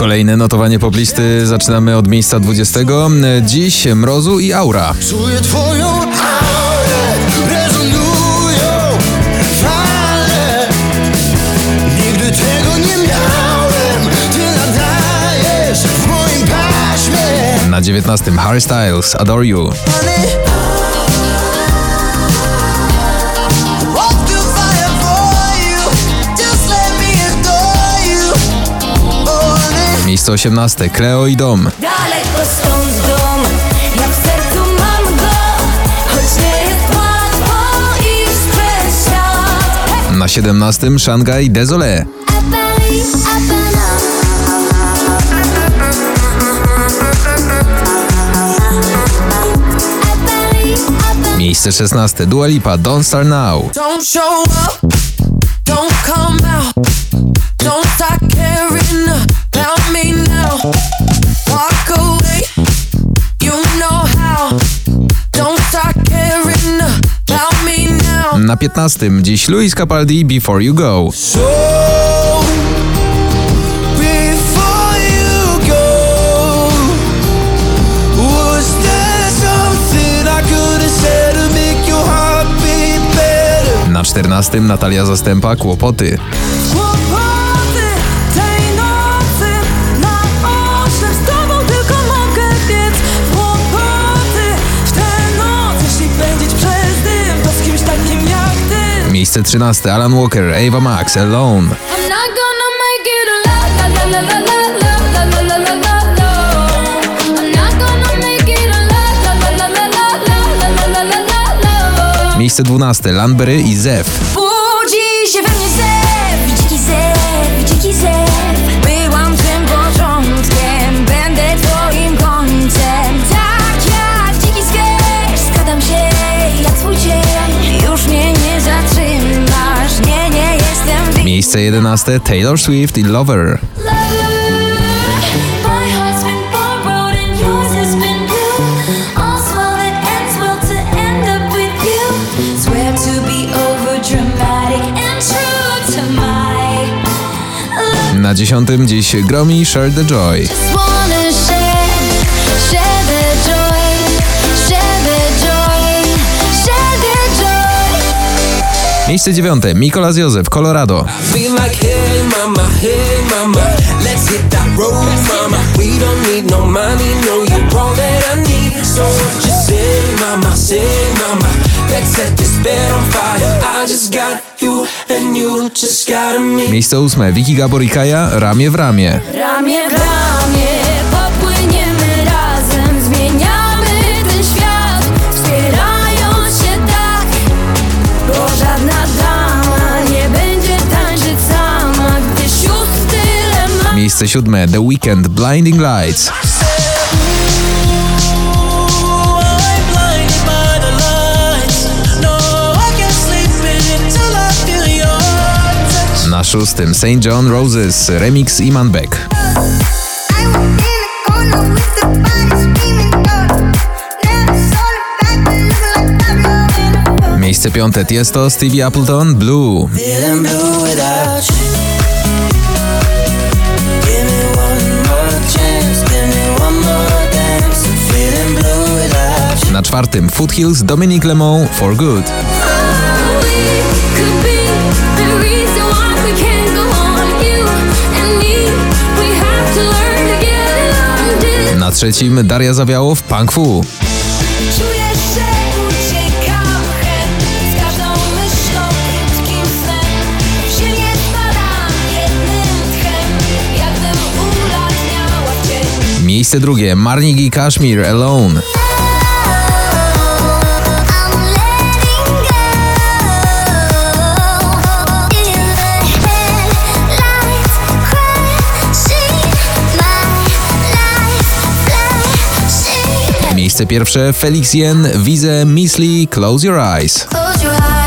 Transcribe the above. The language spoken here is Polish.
Kolejne notowanie poplisty zaczynamy od miejsca 20. Dziś Mrozu i Aura. Czuję twoją Na 19. Harry Styles, Adore You. 18. Kleo i dom. Daleko stąd dom. Na 17. Szangaj Désolé. Miejsce 16. Dua Lipa Don't Start Now. Don't show up, don't come out, don't 15. Dziś Luis Capaldi Before You Go. Na 14 Natalia Zastępa Kłopoty. Miejsce 13 Alan Walker, Ava Max, Alone. Miejsce 12 Landbury i Zew. Miejsce 11 Taylor Swift i Lover. Na dziesiątym dziś Gromi Share the Joy. Miejsce dziewiąte. Mikolas Józef, Colorado. Miejsce ósme. Vicky Gabor i Kaja, Ramię w ramię. Ramię w ramię. Miejsce siódme The Weekend Blinding Lights. Na szóstym St. John Roses, remix Iman Beck. Miejsce piąte Tiesto, Stevie Appleton, Blue. czwartym Foothills Dominique Lemon For Good. Na trzecim Daria Zawiałow Punk Fu. Miejsce drugie, Marnig i Kashmir Alone. Miejsce pierwsze Felix Yen, Wize, Misli, Close Your Eyes. Close your eyes.